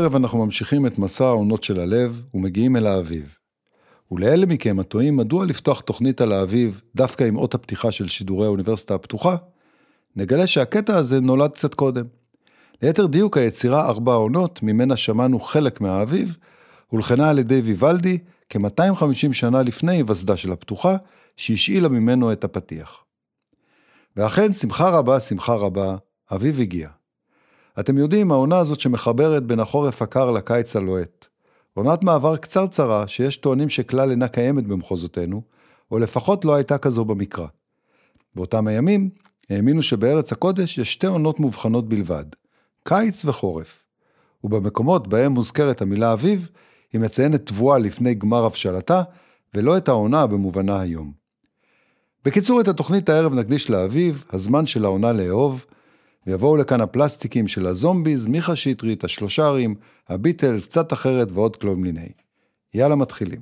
הערב אנחנו ממשיכים את מסע העונות של הלב ומגיעים אל האביב. ולאלה מכם התוהים מדוע לפתוח תוכנית על האביב דווקא עם אות הפתיחה של שידורי האוניברסיטה הפתוחה, נגלה שהקטע הזה נולד קצת קודם. ליתר דיוק היצירה ארבע עונות, ממנה שמענו חלק מהאביב, הולחנה על ידי ויוולדי כ-250 שנה לפני היווסדה של הפתוחה, שהשאילה ממנו את הפתיח. ואכן, שמחה רבה, שמחה רבה, אביב הגיע. אתם יודעים, העונה הזאת שמחברת בין החורף הקר לקיץ הלוהט. עונת מעבר קצרצרה שיש טוענים שכלל אינה קיימת במחוזותינו, או לפחות לא הייתה כזו במקרא. באותם הימים, האמינו שבארץ הקודש יש שתי עונות מובחנות בלבד, קיץ וחורף. ובמקומות בהם מוזכרת המילה אביב, היא מציינת תבואה לפני גמר הבשלתה, ולא את העונה במובנה היום. בקיצור, את התוכנית הערב נקדיש לאביב, הזמן של העונה לאהוב, ויבואו לכאן הפלסטיקים של הזומביז, מיכה שטרית, השלושרים, הביטלס, קצת אחרת ועוד כלום מיני. יאללה מתחילים.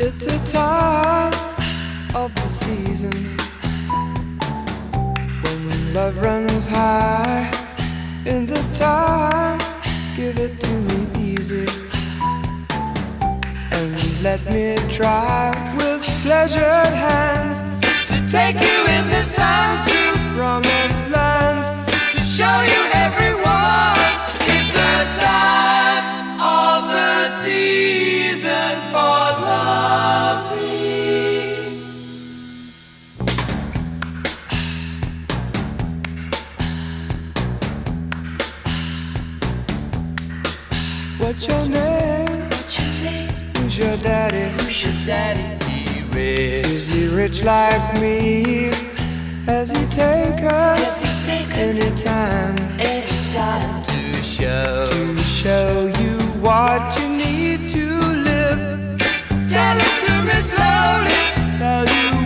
It's the time of the season when love runs high. In this time, give it to me easy. Let me try with pleasured hands to take you in the sun to promised lands to show you everyone. It's the time of the season for loving. What's your name? Your daddy? Who's your daddy? He rich. Is he rich like me? Has he take us Has he taken anytime any time to show? to show you what you need to live? Tell it to me slowly. Tell you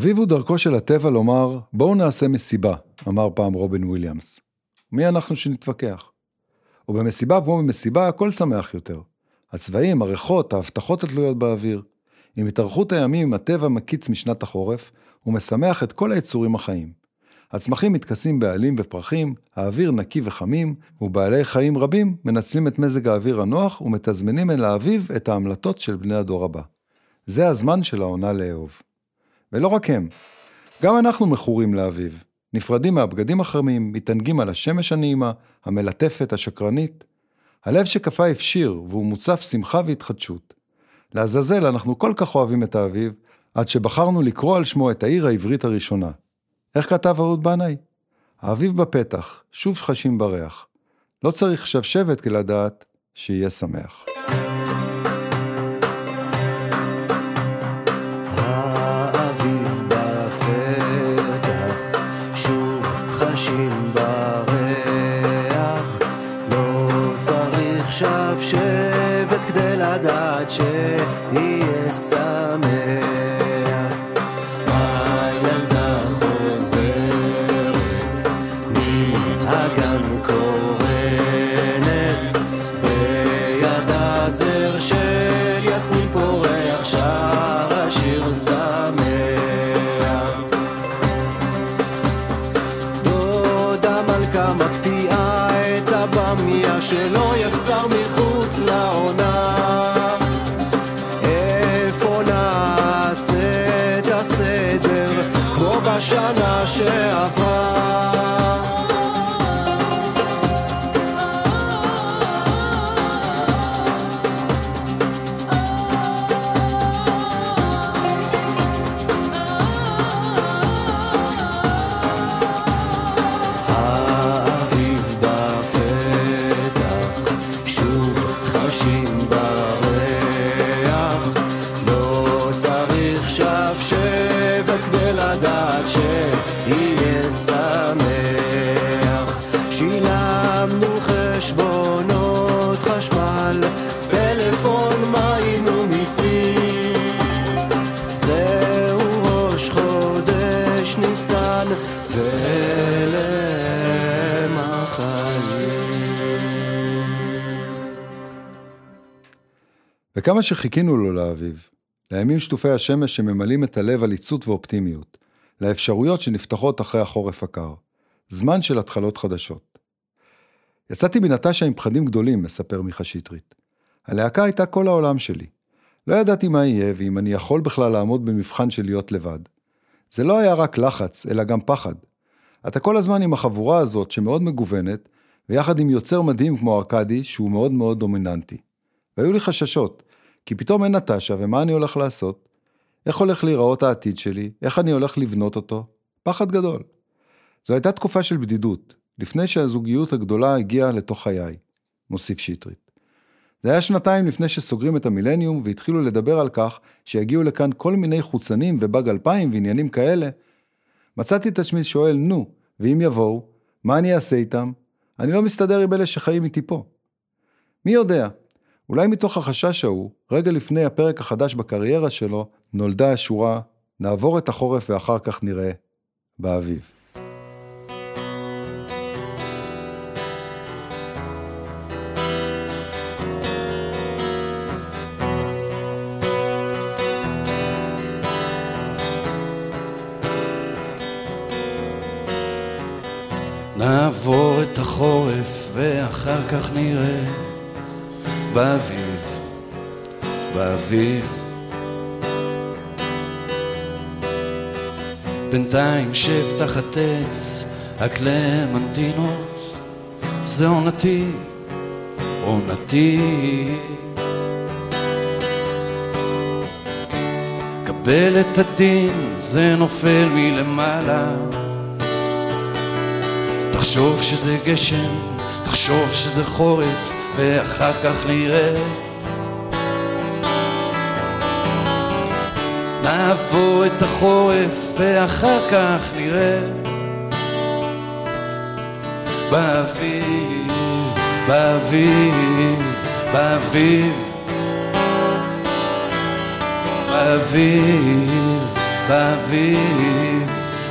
האביב הוא דרכו של הטבע לומר, בואו נעשה מסיבה, אמר פעם רובין וויליאמס. מי אנחנו שנתווכח? ובמסיבה כמו במסיבה הכל שמח יותר. הצבעים, הריחות, ההבטחות התלויות באוויר. עם התארכות הימים הטבע מקיץ משנת החורף, ומשמח את כל היצורים החיים. הצמחים מתכסים בעלים ופרחים, האוויר נקי וחמים, ובעלי חיים רבים מנצלים את מזג האוויר הנוח ומתזמנים אל האביב את ההמלטות של בני הדור הבא. זה הזמן של העונה לאהוב. ולא רק הם, גם אנחנו מכורים לאביב. נפרדים מהבגדים החמים, מתענגים על השמש הנעימה, המלטפת, השקרנית. הלב שקפה הפשיר, והוא מוצף שמחה והתחדשות. לעזאזל, אנחנו כל כך אוהבים את האביב, עד שבחרנו לקרוא על שמו את העיר העברית הראשונה. איך כתב אהוד בנאי? האביב בפתח, שוב חשים בריח. לא צריך שבשבת כדי לדעת שיהיה שמח. וכמה שחיכינו לו לאביב, לימים שטופי השמש שממלאים את הלב על עיצות ואופטימיות, לאפשרויות שנפתחות אחרי החורף הקר. זמן של התחלות חדשות. יצאתי מנטשה עם פחדים גדולים, מספר מיכה שטרית. הלהקה הייתה כל העולם שלי. לא ידעתי מה יהיה ואם אני יכול בכלל לעמוד במבחן של להיות לבד. זה לא היה רק לחץ, אלא גם פחד. אתה כל הזמן עם החבורה הזאת שמאוד מגוונת, ויחד עם יוצר מדהים כמו ארכדי, שהוא מאוד מאוד דומיננטי. והיו לי חששות, כי פתאום אין נטשה, ומה אני הולך לעשות? איך הולך להיראות העתיד שלי? איך אני הולך לבנות אותו? פחד גדול. זו הייתה תקופה של בדידות, לפני שהזוגיות הגדולה הגיעה לתוך חיי, מוסיף שטרית. זה היה שנתיים לפני שסוגרים את המילניום והתחילו לדבר על כך שיגיעו לכאן כל מיני חוצנים ובאג אלפיים ועניינים כאלה. מצאתי את עצמי שואל, נו, ואם יבואו, מה אני אעשה איתם? אני לא מסתדר עם אלה שחיים איתי פה. מי יודע, אולי מתוך החשש ההוא, רגע לפני הפרק החדש בקריירה שלו, נולדה השורה, נעבור את החורף ואחר כך נראה, באביב. נעבור את החורף ואחר כך נראה באביב, באביב. בינתיים שב תחת עץ הקלמנטינות, זה עונתי, עונתי. קבל את הדין, זה נופל מלמעלה. תחשוב שזה גשם, תחשוב שזה חורף, ואחר כך נראה. נעבור את החורף, ואחר כך נראה. באביב, באביב, באביב. באביב, באביב,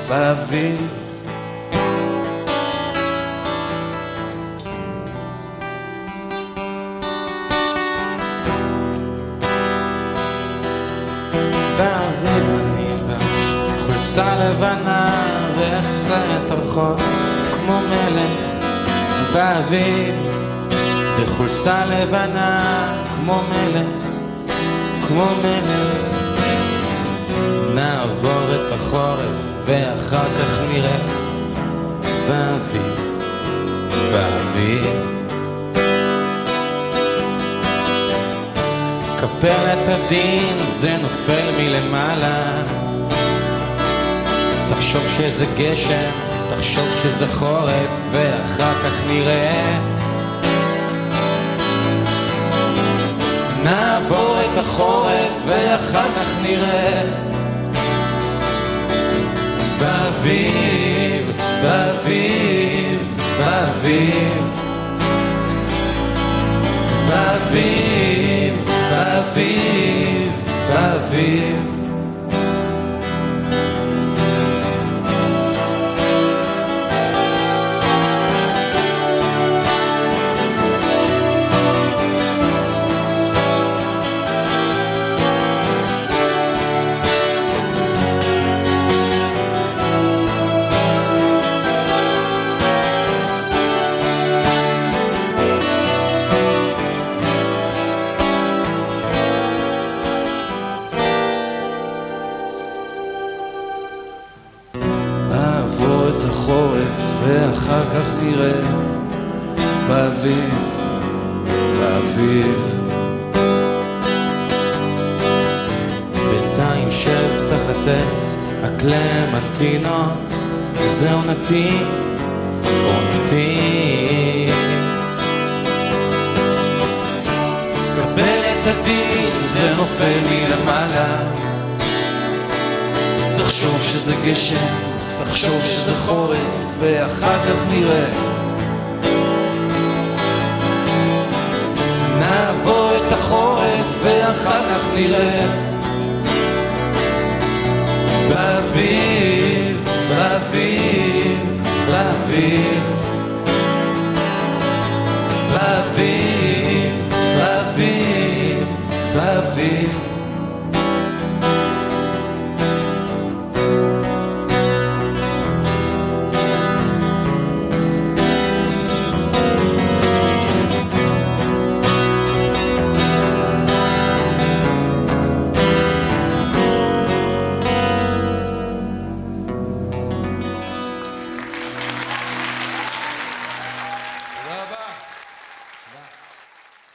באביב. לבנה במחצרת הרחוב כמו מלך באוויר. בחולצה לבנה כמו מלך, כמו מלך. נעבור את החורף ואחר כך נראה באוויר, באוויר. כפר את הדין זה נופל מלמעלה תחשוב שזה גשם, תחשוב שזה חורף ואחר כך נראה. נעבור את החורף ואחר כך נראה. באביב, באביב, באביב. באביב, באביב, באביב באביב, באביב. בינתיים שב תחת עץ הקלמנטינות, זה עונתי, עונתי. קבל את הדין, זה נופל מלמעלה. תחשוב שזה גשם, תחשוב שזה חורף, ואחר כך נראה. נעבור את החורף, ואחר כך נראה. באביב, באביב, באביב. באביב, באביב, באביב.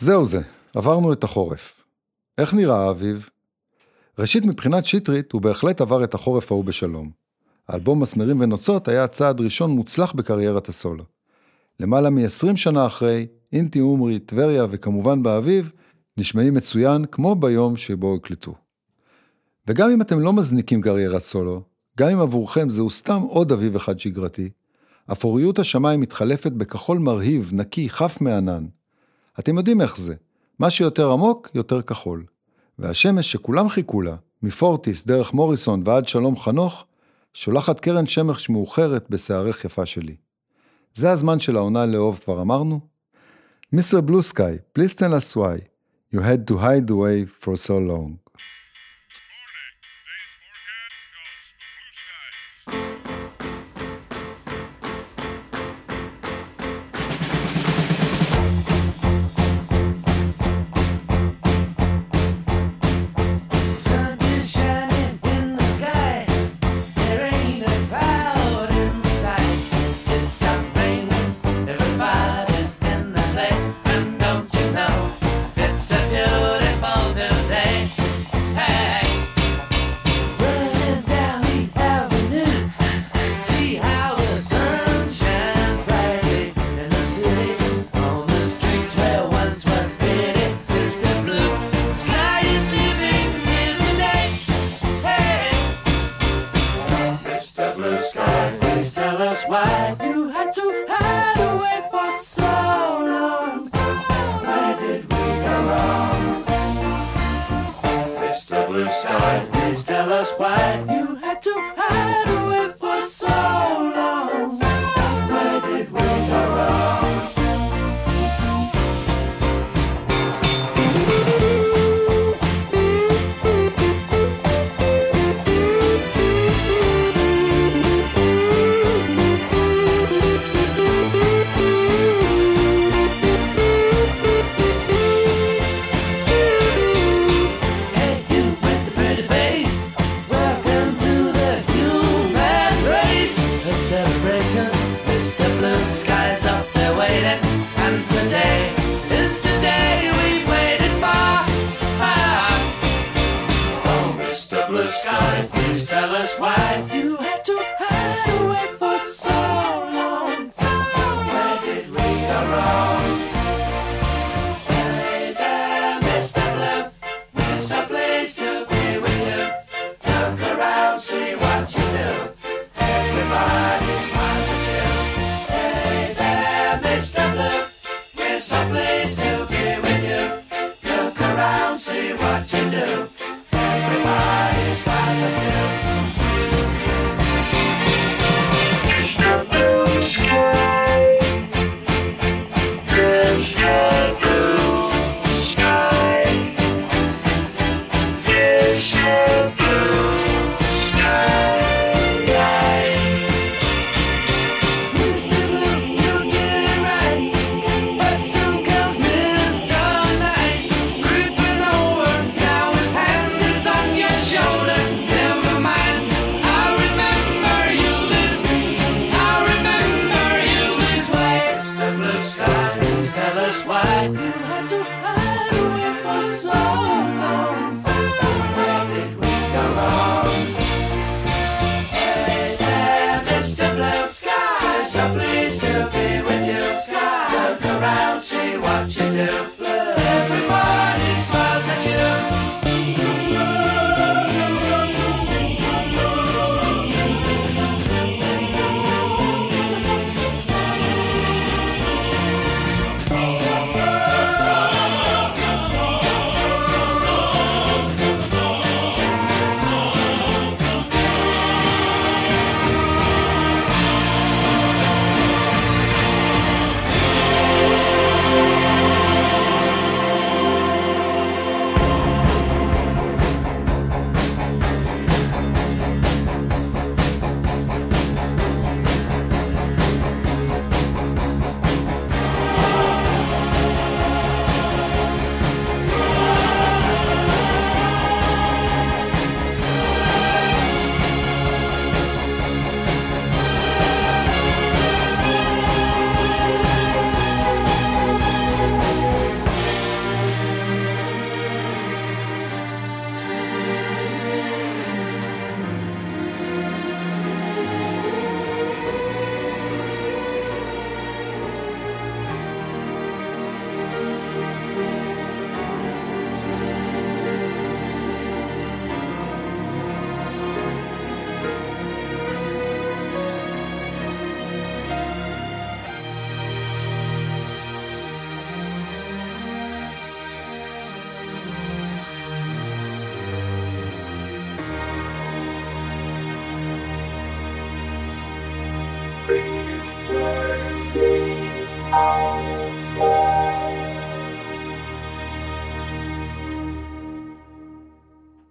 זהו זה, עברנו את החורף. איך נראה האביב? ראשית, מבחינת שטרית, הוא בהחלט עבר את החורף ההוא בשלום. האלבום מסמרים ונוצות היה צעד ראשון מוצלח בקריירת הסולו. למעלה מ-20 שנה אחרי, אינטי עומרי, טבריה וכמובן באביב, נשמעים מצוין כמו ביום שבו הקלטו. וגם אם אתם לא מזניקים קריירת סולו, גם אם עבורכם זהו סתם עוד אביב אחד שגרתי, אפוריות השמיים מתחלפת בכחול מרהיב, נקי, חף מענן. אתם יודעים איך זה, מה שיותר עמוק, יותר כחול. והשמש שכולם חיכו לה, מפורטיס דרך מוריסון ועד שלום חנוך, שולחת קרן שמש מאוחרת בשערך יפה שלי. זה הזמן של העונה לאהוב כבר אמרנו? Sky, please tell us why you had to hide away for so long.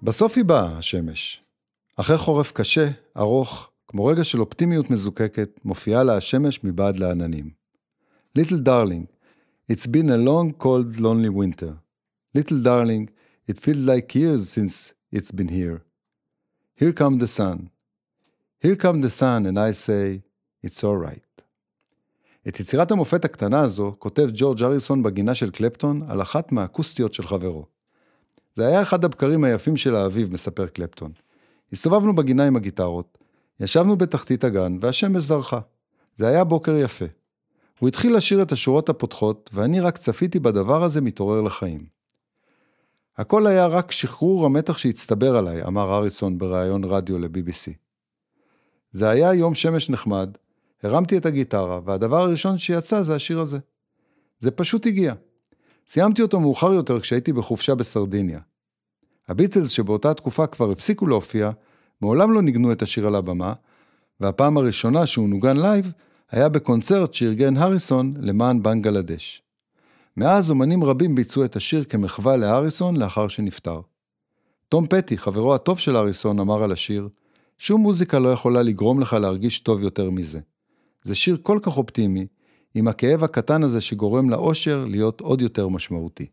בסוף היא באה, השמש. אחרי חורף קשה, ארוך, כמו רגע של אופטימיות מזוקקת, מופיעה לה השמש מבעד לעננים. Little darling, it's been a long, cold, lonely winter. Little darling, it feels like years since it's been here. Here come the sun. Here come the sun, and I say, it's alright. את יצירת המופת הקטנה הזו כותב ג'ורג' אריסון בגינה של קלפטון על אחת מהאקוסטיות של חברו. זה היה אחד הבקרים היפים של האביב, מספר קלפטון. הסתובבנו בגינה עם הגיטרות, ישבנו בתחתית הגן והשמש זרחה. זה היה בוקר יפה. הוא התחיל לשיר את השורות הפותחות, ואני רק צפיתי בדבר הזה מתעורר לחיים. הכל היה רק שחרור המתח שהצטבר עליי, אמר אריסון בריאיון רדיו ל-BBC. זה היה יום שמש נחמד, הרמתי את הגיטרה, והדבר הראשון שיצא זה השיר הזה. זה פשוט הגיע. סיימתי אותו מאוחר יותר כשהייתי בחופשה בסרדיניה. הביטלס שבאותה תקופה כבר הפסיקו להופיע, מעולם לא ניגנו את השיר על הבמה, והפעם הראשונה שהוא נוגן לייב היה בקונצרט שארגן הריסון למען בנגלדש. מאז אומנים רבים ביצעו את השיר כמחווה להריסון לאחר שנפטר. תום פטי, חברו הטוב של הריסון, אמר על השיר, שום מוזיקה לא יכולה לגרום לך להרגיש טוב יותר מזה. זה שיר כל כך אופטימי, עם הכאב הקטן הזה שגורם לאושר להיות עוד יותר משמעותי.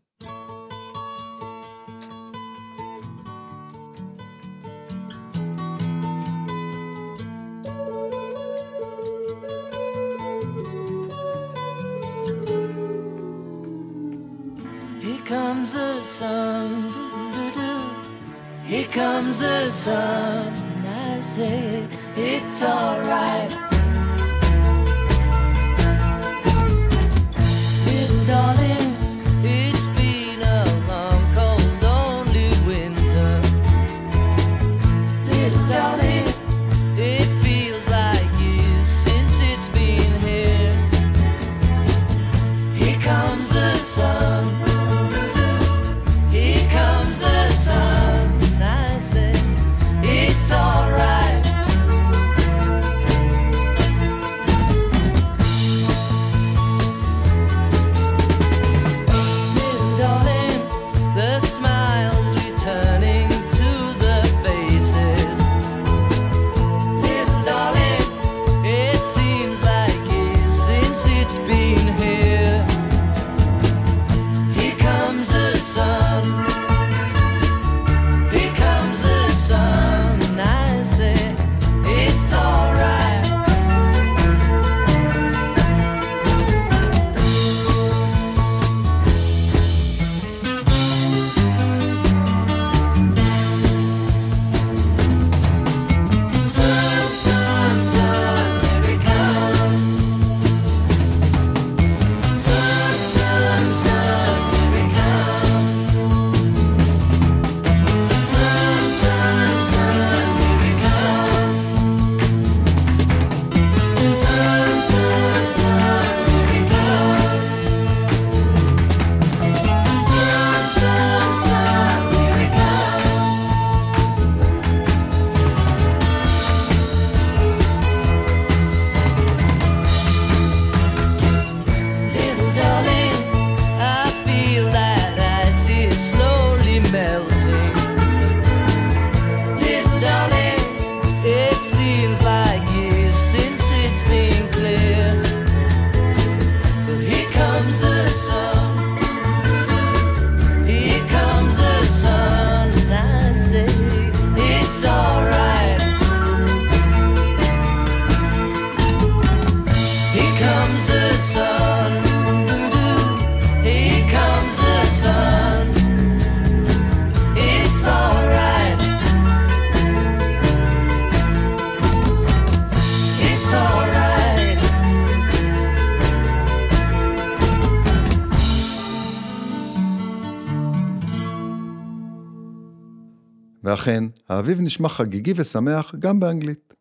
ואכן, האביב נשמע חגיגי ושמח גם באנגלית.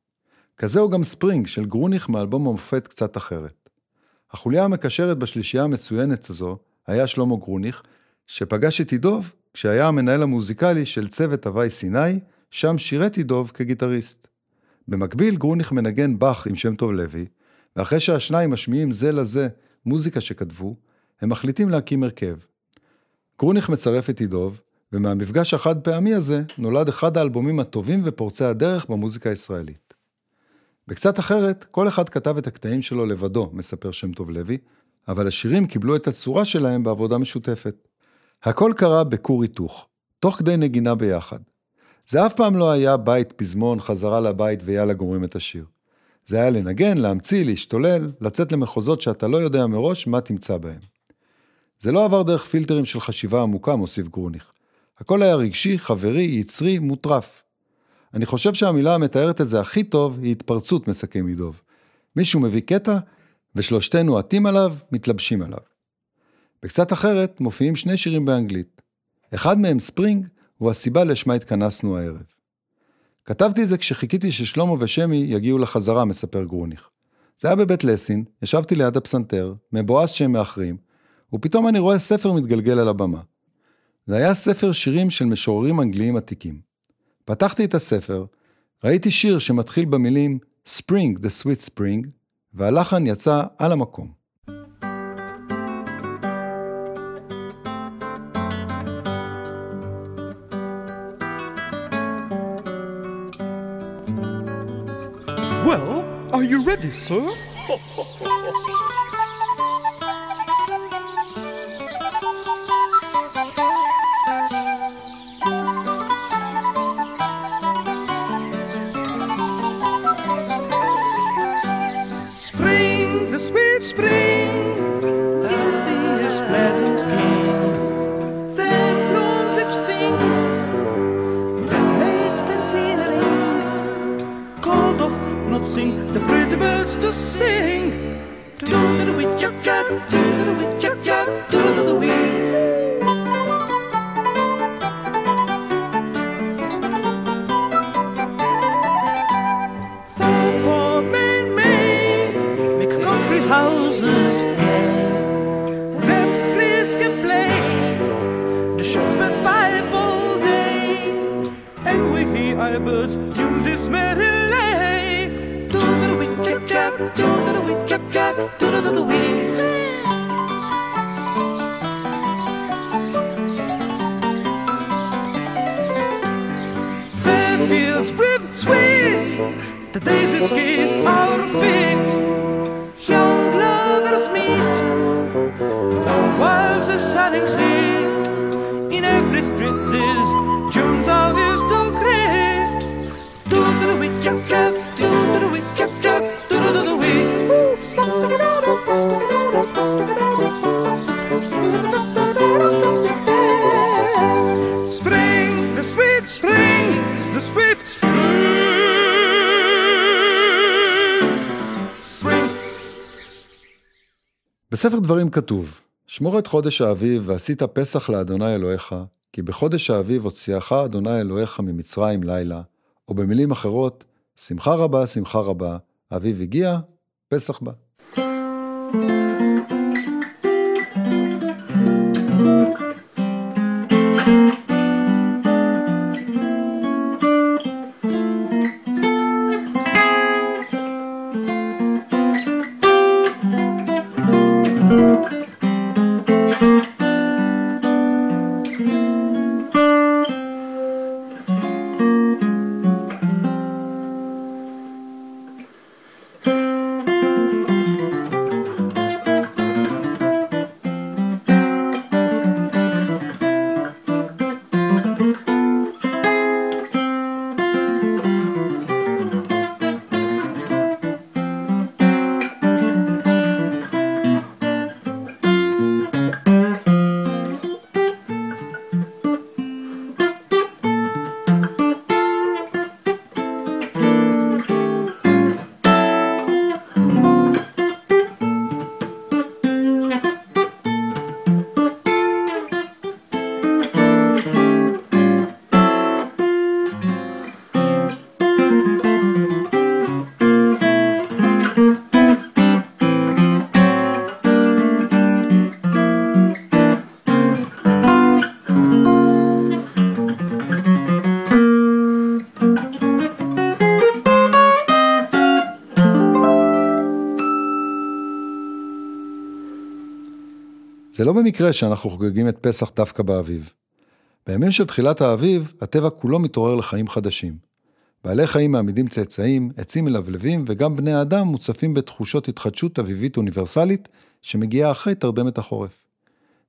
כזהו גם ספרינג של גרוניך מאלבום המופת קצת אחרת. החוליה המקשרת בשלישייה המצוינת הזו היה שלמה גרוניך, שפגש את עידוב כשהיה המנהל המוזיקלי של צוות הוואי סיני, שם שירת עידוב כגיטריסט. במקביל גרוניך מנגן באך עם שם טוב לוי, ואחרי שהשניים משמיעים זה לזה מוזיקה שכתבו, הם מחליטים להקים הרכב. גרוניך מצרף את עידוב, ומהמפגש החד פעמי הזה נולד אחד האלבומים הטובים ופורצי הדרך במוזיקה הישראלית. בקצת אחרת, כל אחד כתב את הקטעים שלו לבדו, מספר שם טוב לוי, אבל השירים קיבלו את הצורה שלהם בעבודה משותפת. הכל קרה בכור היתוך, תוך כדי נגינה ביחד. זה אף פעם לא היה בית פזמון, חזרה לבית ויאללה גומרים את השיר. זה היה לנגן, להמציא, להשתולל, לצאת למחוזות שאתה לא יודע מראש מה תמצא בהם. זה לא עבר דרך פילטרים של חשיבה עמוקה, מוסיף גרוניך. הכל היה רגשי, חברי, יצרי, מוטרף. אני חושב שהמילה המתארת את זה הכי טוב היא התפרצות, מסכם עידוב. מישהו מביא קטע, ושלושתנו עטים עליו, מתלבשים עליו. בקצת אחרת מופיעים שני שירים באנגלית. אחד מהם, ספרינג, הוא הסיבה לשמה התכנסנו הערב. כתבתי את זה כשחיכיתי ששלמה ושמי יגיעו לחזרה, מספר גרוניך. זה היה בבית לסין, ישבתי ליד הפסנתר, מבואס שהם מאחרים, ופתאום אני רואה ספר מתגלגל על הבמה. זה היה ספר שירים של משוררים אנגליים עתיקים. פתחתי את הספר, ראיתי שיר שמתחיל במילים Spring, the sweet spring, והלחן יצא על המקום. Well, are you ready, sir? do בספר דברים כתוב, שמור את חודש האביב ועשית פסח לאדוני אלוהיך, כי בחודש האביב הוציאך אדוני אלוהיך ממצרים לילה, או במילים אחרות, שמחה רבה, שמחה רבה, האביב הגיע, פסח בא. זה לא במקרה שאנחנו חוגגים את פסח דווקא באביב. בימים של תחילת האביב, הטבע כולו מתעורר לחיים חדשים. בעלי חיים מעמידים צאצאים, עצים מלבלבים, וגם בני האדם מוצפים בתחושות התחדשות אביבית אוניברסלית, שמגיעה אחרי תרדמת החורף.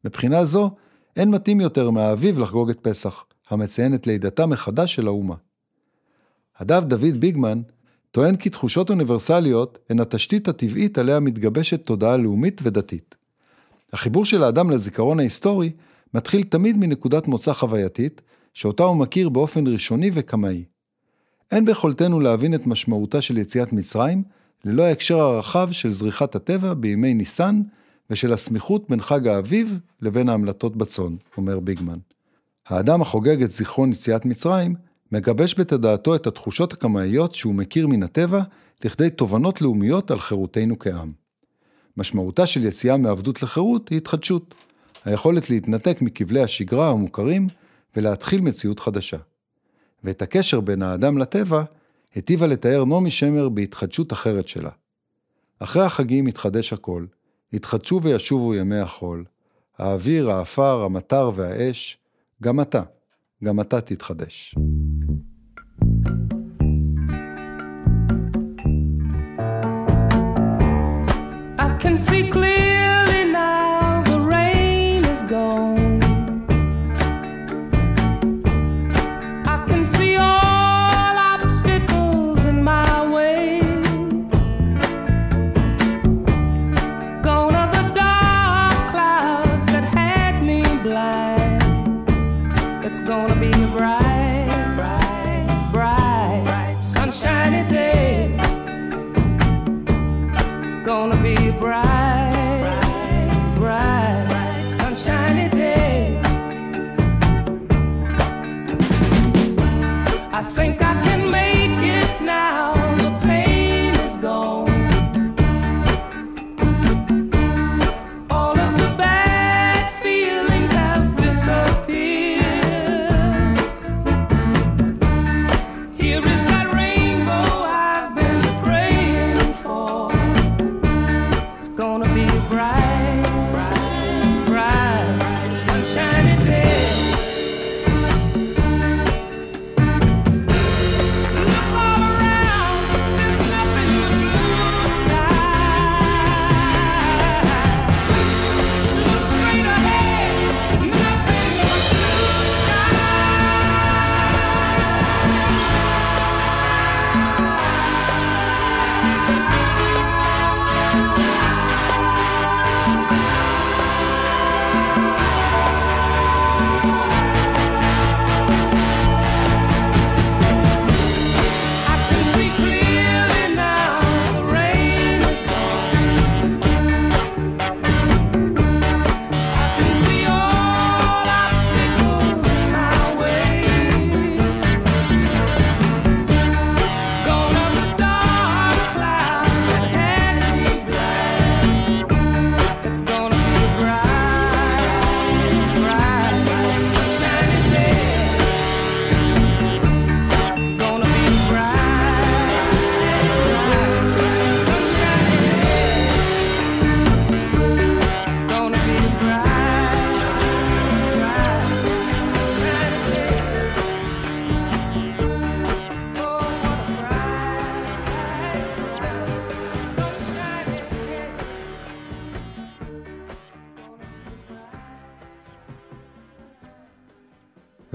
מבחינה זו, אין מתאים יותר מהאביב לחגוג את פסח, המציין את לידתה מחדש של האומה. הדב דוד ביגמן טוען כי תחושות אוניברסליות הן התשתית הטבעית עליה מתגבשת תודעה לאומית ודתית. החיבור של האדם לזיכרון ההיסטורי מתחיל תמיד מנקודת מוצא חווייתית, שאותה הוא מכיר באופן ראשוני וקמאי. אין ביכולתנו להבין את משמעותה של יציאת מצרים, ללא ההקשר הרחב של זריחת הטבע בימי ניסן, ושל הסמיכות בין חג האביב לבין ההמלטות בצאן, אומר ביגמן. האדם החוגג את זיכרון יציאת מצרים, מגבש בתודעתו את התחושות הקמאיות שהוא מכיר מן הטבע, לכדי תובנות לאומיות על חירותנו כעם. משמעותה של יציאה מעבדות לחירות היא התחדשות, היכולת להתנתק מכבלי השגרה המוכרים ולהתחיל מציאות חדשה. ואת הקשר בין האדם לטבע היטיבה לתאר נעמי שמר בהתחדשות אחרת שלה. אחרי החגים יתחדש הכל, יתחדשו וישובו ימי החול, האוויר, האפר, המטר והאש, גם אתה, גם אתה תתחדש. I can sickly.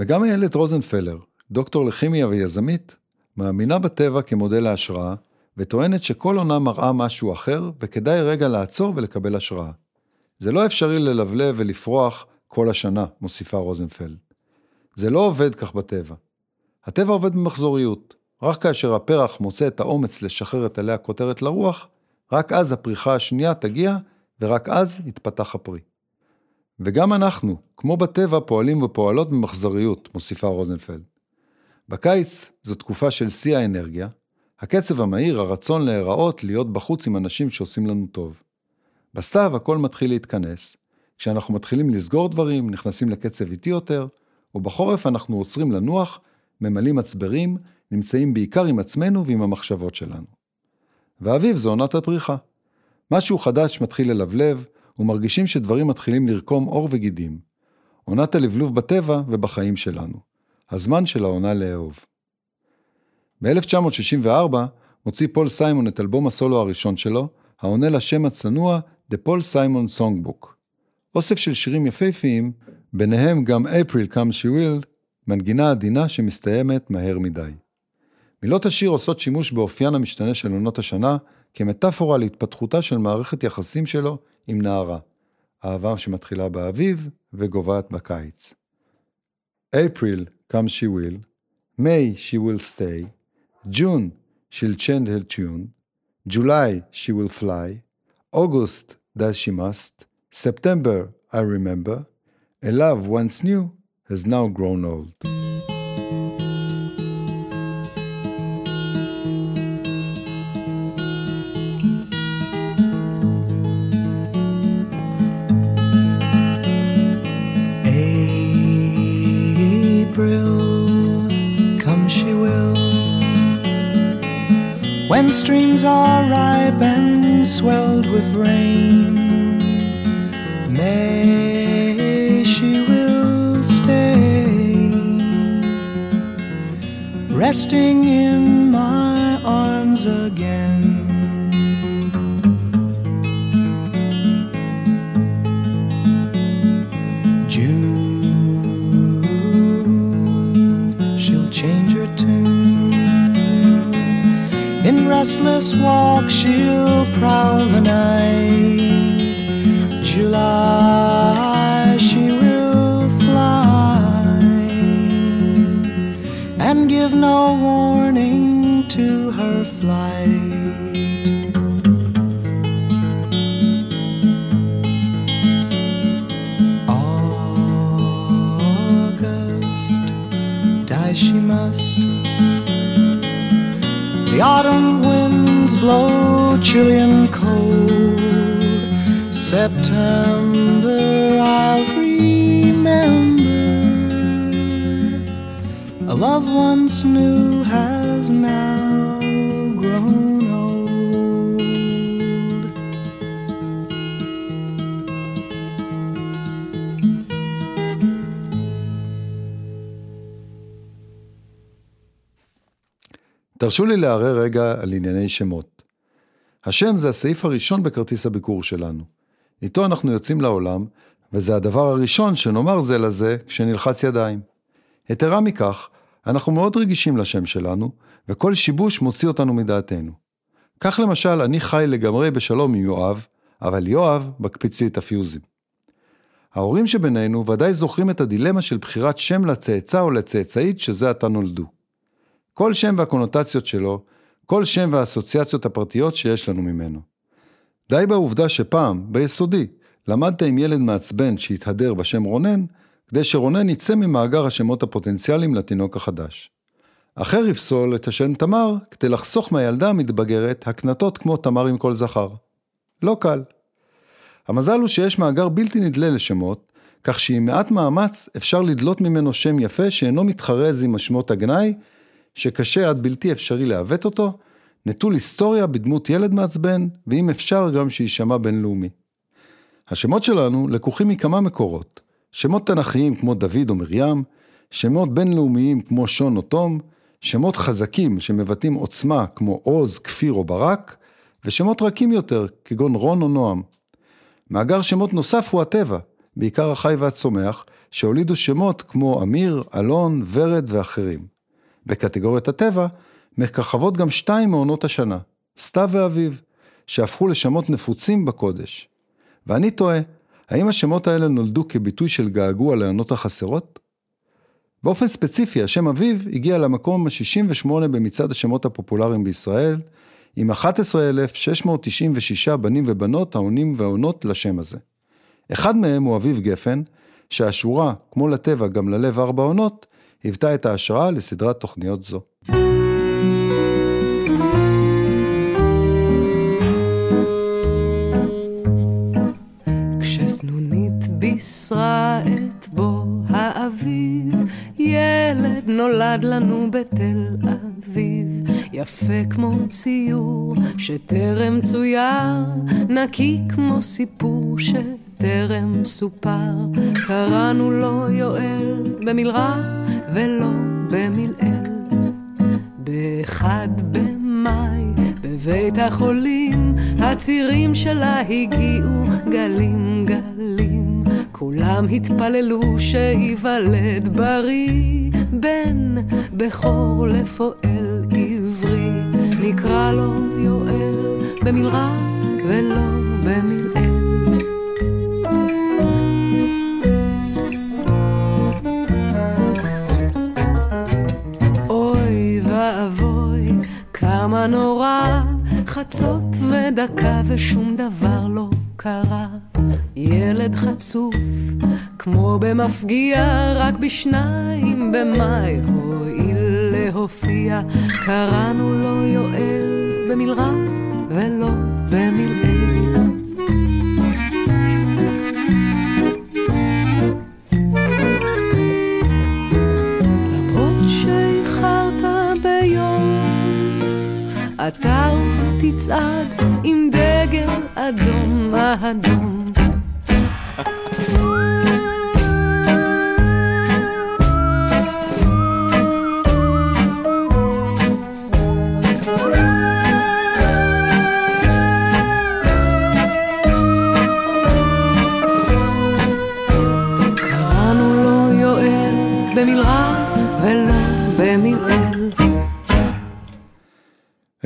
וגם איילת רוזנפלר, דוקטור לכימיה ויזמית, מאמינה בטבע כמודל להשראה, וטוענת שכל עונה מראה משהו אחר, וכדאי רגע לעצור ולקבל השראה. זה לא אפשרי ללבלב ולפרוח כל השנה, מוסיפה רוזנפלד. זה לא עובד כך בטבע. הטבע עובד במחזוריות. רק כאשר הפרח מוצא את האומץ לשחרר את עלי הכותרת לרוח, רק אז הפריחה השנייה תגיע, ורק אז יתפתח הפרי. וגם אנחנו, כמו בטבע, פועלים ופועלות במחזוריות, מוסיפה רוזנפלד. בקיץ זו תקופה של שיא האנרגיה, הקצב המהיר, הרצון להיראות, להיות בחוץ עם אנשים שעושים לנו טוב. בסתיו הכל מתחיל להתכנס, כשאנחנו מתחילים לסגור דברים, נכנסים לקצב איטי יותר, ובחורף אנחנו עוצרים לנוח, ממלאים מצברים, נמצאים בעיקר עם עצמנו ועם המחשבות שלנו. ואביב זו עונת הפריחה. משהו חדש מתחיל ללבלב, ומרגישים שדברים מתחילים לרקום עור וגידים. עונת הלבלוב בטבע ובחיים שלנו. הזמן של העונה לאהוב. ב-1964 מוציא פול סיימון את אלבום הסולו הראשון שלו, העונה לשם הצנוע The Paul Simon Songbook. אוסף של שירים יפהפיים, ביניהם גם April Come She Will, מנגינה עדינה שמסתיימת מהר מדי. מילות השיר עושות שימוש באופיין המשתנה של עונות השנה, כמטאפורה להתפתחותה של מערכת יחסים שלו עם נערה. אהבה שמתחילה באביב וגוועת בקיץ. April Come She Will, May She Will Stay, June She'll change her tune, July She Will Fly, August Does She Must, September I Remember, A Love Once New Has Now Grown Old. April, come she will. When streams are ripe and swelled with rain, May she will stay, resting walk, she'll blow chilly and cold. September, I'll remember. A love once new has now grown old. תרשו לי לערער רגע על ענייני שמות. השם זה הסעיף הראשון בכרטיס הביקור שלנו. איתו אנחנו יוצאים לעולם, וזה הדבר הראשון שנאמר זה לזה כשנלחץ ידיים. יתרה מכך, אנחנו מאוד רגישים לשם שלנו, וכל שיבוש מוציא אותנו מדעתנו. כך למשל, אני חי לגמרי בשלום עם יואב, אבל יואב מקפיץ לי את הפיוזים. ההורים שבינינו ודאי זוכרים את הדילמה של בחירת שם לצאצא או לצאצאית שזה עתה נולדו. כל שם והקונוטציות שלו, כל שם והאסוציאציות הפרטיות שיש לנו ממנו. די בעובדה שפעם, ביסודי, למדת עם ילד מעצבן שהתהדר בשם רונן, כדי שרונן יצא ממאגר השמות הפוטנציאליים לתינוק החדש. אחר יפסול את השם תמר כדי לחסוך מהילדה המתבגרת הקנטות כמו תמר עם כל זכר. לא קל. המזל הוא שיש מאגר בלתי נדלה לשמות, כך שעם מעט מאמץ אפשר לדלות ממנו שם יפה שאינו מתחרז עם השמות הגנאי, שקשה עד בלתי אפשרי לעוות אותו, נטול היסטוריה בדמות ילד מעצבן, ואם אפשר גם שיישמע בינלאומי. השמות שלנו לקוחים מכמה מקורות, שמות תנכיים כמו דוד או מרים, שמות בינלאומיים כמו שון או תום, שמות חזקים שמבטאים עוצמה כמו עוז, כפיר או ברק, ושמות רכים יותר כגון רון או נועם. מאגר שמות נוסף הוא הטבע, בעיקר החי והצומח, שהולידו שמות כמו אמיר, אלון, ורד ואחרים. בקטגוריית הטבע, מככבות גם שתיים מעונות השנה, סתיו ואביב, שהפכו לשמות נפוצים בקודש. ואני תוהה, האם השמות האלה נולדו כביטוי של געגוע לעונות החסרות? באופן ספציפי, השם אביב הגיע למקום ה-68 במצעד השמות הפופולריים בישראל, עם 11,696 בנים ובנות העונים והעונות לשם הזה. אחד מהם הוא אביב גפן, שהשורה, כמו לטבע גם ללב ארבע עונות, היוותה את ההשראה לסדרת תוכניות זו. האביב, ילד נולד לנו בתל אביב, יפה כמו ציור שטרם צויר, נקי כמו סיפור שטרם סופר, קראנו לו יואל במלרע ולא במלעיל. באחד במאי, בבית החולים, הצירים שלה הגיעו גלים גלים. כולם התפללו שייוולד בריא, בן בכור לפועל עברי. נקרא לו יואל במלרע ולא במלעיל. ואבוי, כמה נורא, חצות ודקה ושום דבר לא קרה. ילד חצוף, כמו במפגיע, רק בשניים במאי הואיל להופיע. קראנו לו יואל במלרע ולא במלעיל. תצעד עם דגל אדום אדום.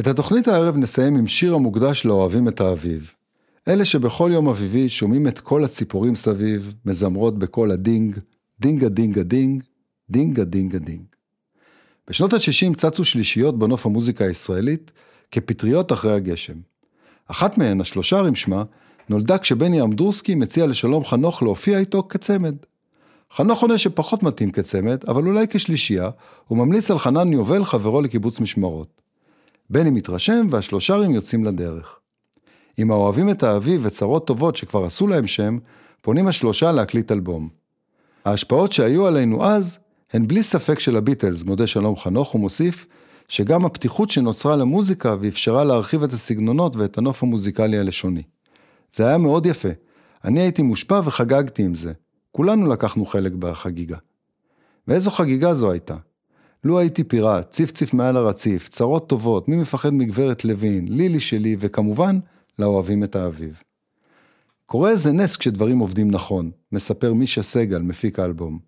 את התוכנית הערב נסיים עם שיר המוקדש לאוהבים את האביב. אלה שבכל יום אביבי שומעים את כל הציפורים סביב, מזמרות בקול הדינג, דינגה דינגה דינג, דינגה דינגה דינג. בשנות ה-60 צצו שלישיות בנוף המוזיקה הישראלית כפטריות אחרי הגשם. אחת מהן, השלושרים שמה, נולדה כשבני אמדורסקי מציע לשלום חנוך להופיע איתו כצמד. חנוך עונה שפחות מתאים כצמד, אבל אולי כשלישייה, הוא ממליץ על חנן יובל חברו לקיבוץ משמרות. בני מתרשם והשלושרים יוצאים לדרך. אם האוהבים את האביב וצרות טובות שכבר עשו להם שם, פונים השלושה להקליט אלבום. ההשפעות שהיו עלינו אז, הן בלי ספק של הביטלס, מודה שלום חנוך ומוסיף, שגם הפתיחות שנוצרה למוזיקה ואפשרה להרחיב את הסגנונות ואת הנוף המוזיקלי הלשוני. זה היה מאוד יפה. אני הייתי מושפע וחגגתי עם זה. כולנו לקחנו חלק בחגיגה. ואיזו חגיגה זו הייתה? לו הייתי פיראט, ציף ציף מעל הרציף, צרות טובות, מי מפחד מגברת לוין, לילי שלי, וכמובן, לאוהבים את האביב. קורה איזה נס כשדברים עובדים נכון, מספר מישה סגל, מפיק האלבום.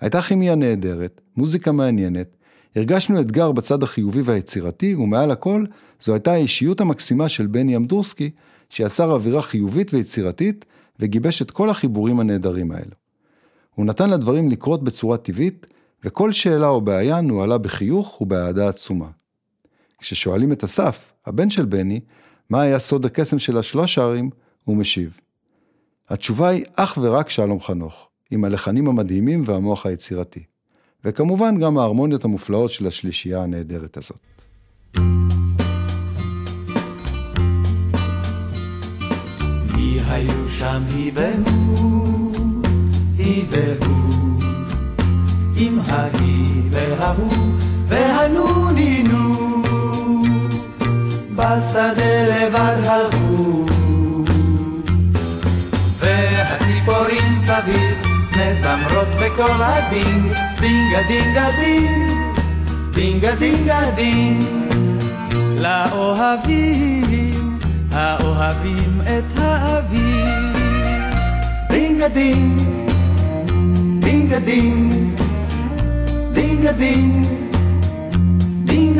הייתה כימיה נהדרת, מוזיקה מעניינת, הרגשנו אתגר בצד החיובי והיצירתי, ומעל הכל, זו הייתה האישיות המקסימה של בני אמדורסקי, שיצר אווירה חיובית ויצירתית, וגיבש את כל החיבורים הנהדרים האלו. הוא נתן לדברים לקרות בצורה טבעית, וכל שאלה או בעיה נוהלה בחיוך ובאהדה עצומה. כששואלים את אסף, הבן של בני, מה היה סוד הקסם של השלוש ערים, הוא משיב. התשובה היא אך ורק שלום חנוך, עם הלחנים המדהימים והמוח היצירתי. וכמובן גם ההרמוניות המופלאות של השלישייה הנהדרת הזאת. מי היו שם היא והוא, היא והוא, עם ההיא וההוא והנו נינו, בשדה לבד הלכו, והציפורים סביב מזמרות בקול הדינג, דינגה דינגה דינג, דינגה דינגה דינג. לאוהבים, האוהבים את האביב. דינגה a ding, ding ding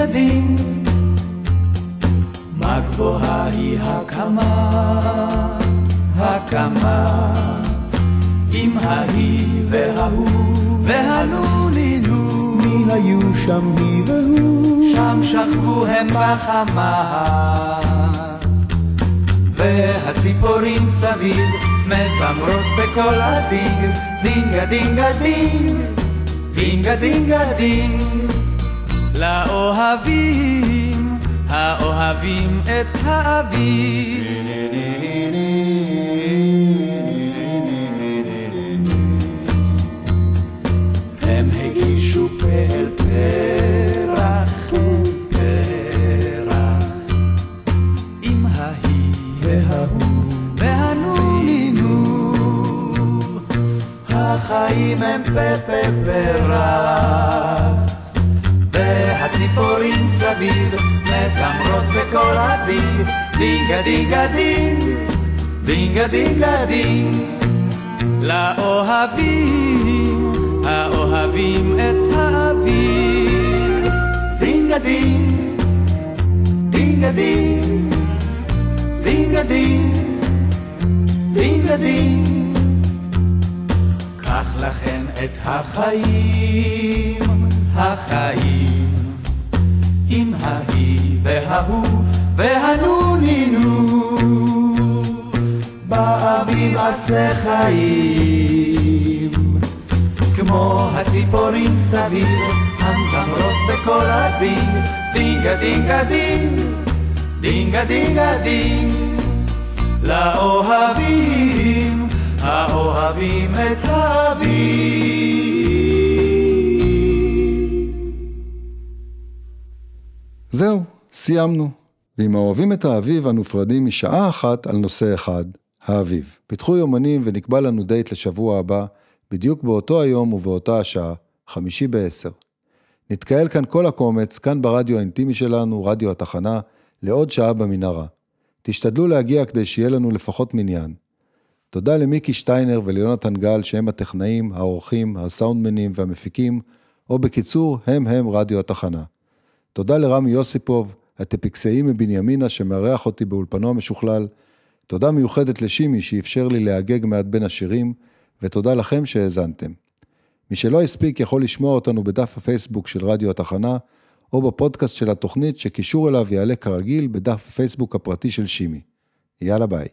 a ding. מה גבוהה היא הקמה, הקמה, עם ההיא וההוא והנונינו. מי היו שם היא והוא? שם שכבו הם בחמה. והציפורים סביב מזמרות בקול הדינג, דינגה דינגה דינג, דינגה דינגה דינג. לאוהבים, האוהבים את האביב. הם הגישו פל פרח, החיים הם פפה פרח. והציפורים סביב מזמרות בקול אביב דינגה דינגה דינג דינגה דינגה דינג. לאוהבים האוהבים את האביב דינגה דינג דינגה דינג דינגה דינג, דינגה דינג. לכן את החיים, החיים, עם ההיא וההוא והנונינו. באביב עשה חיים, כמו הציפורים סביב, המזמרות בקול אביב, דינגה דינגה דינג. דינגה דינגה דינג לאוהבים, האוהבים את האביב. זהו, סיימנו. ועם האוהבים את האביב אנו נפרדים משעה אחת על נושא אחד, האביב. פיתחו יומנים ונקבע לנו דייט לשבוע הבא, בדיוק באותו היום ובאותה השעה, חמישי בעשר. נתקהל כאן כל הקומץ, כאן ברדיו האינטימי שלנו, רדיו התחנה, לעוד שעה במנהרה. תשתדלו להגיע כדי שיהיה לנו לפחות מניין. תודה למיקי שטיינר וליונתן גל שהם הטכנאים, העורכים, הסאונדמנים והמפיקים, או בקיצור, הם הם רדיו התחנה. תודה לרמי יוסיפוב, הטפיקסאי מבנימינה שמארח אותי באולפנו המשוכלל. תודה מיוחדת לשימי שאפשר לי להגג מעט בין השירים, ותודה לכם שהאזנתם. מי שלא הספיק יכול לשמוע אותנו בדף הפייסבוק של רדיו התחנה, או בפודקאסט של התוכנית שקישור אליו יעלה כרגיל בדף הפייסבוק הפרטי של שימי. יאללה ביי.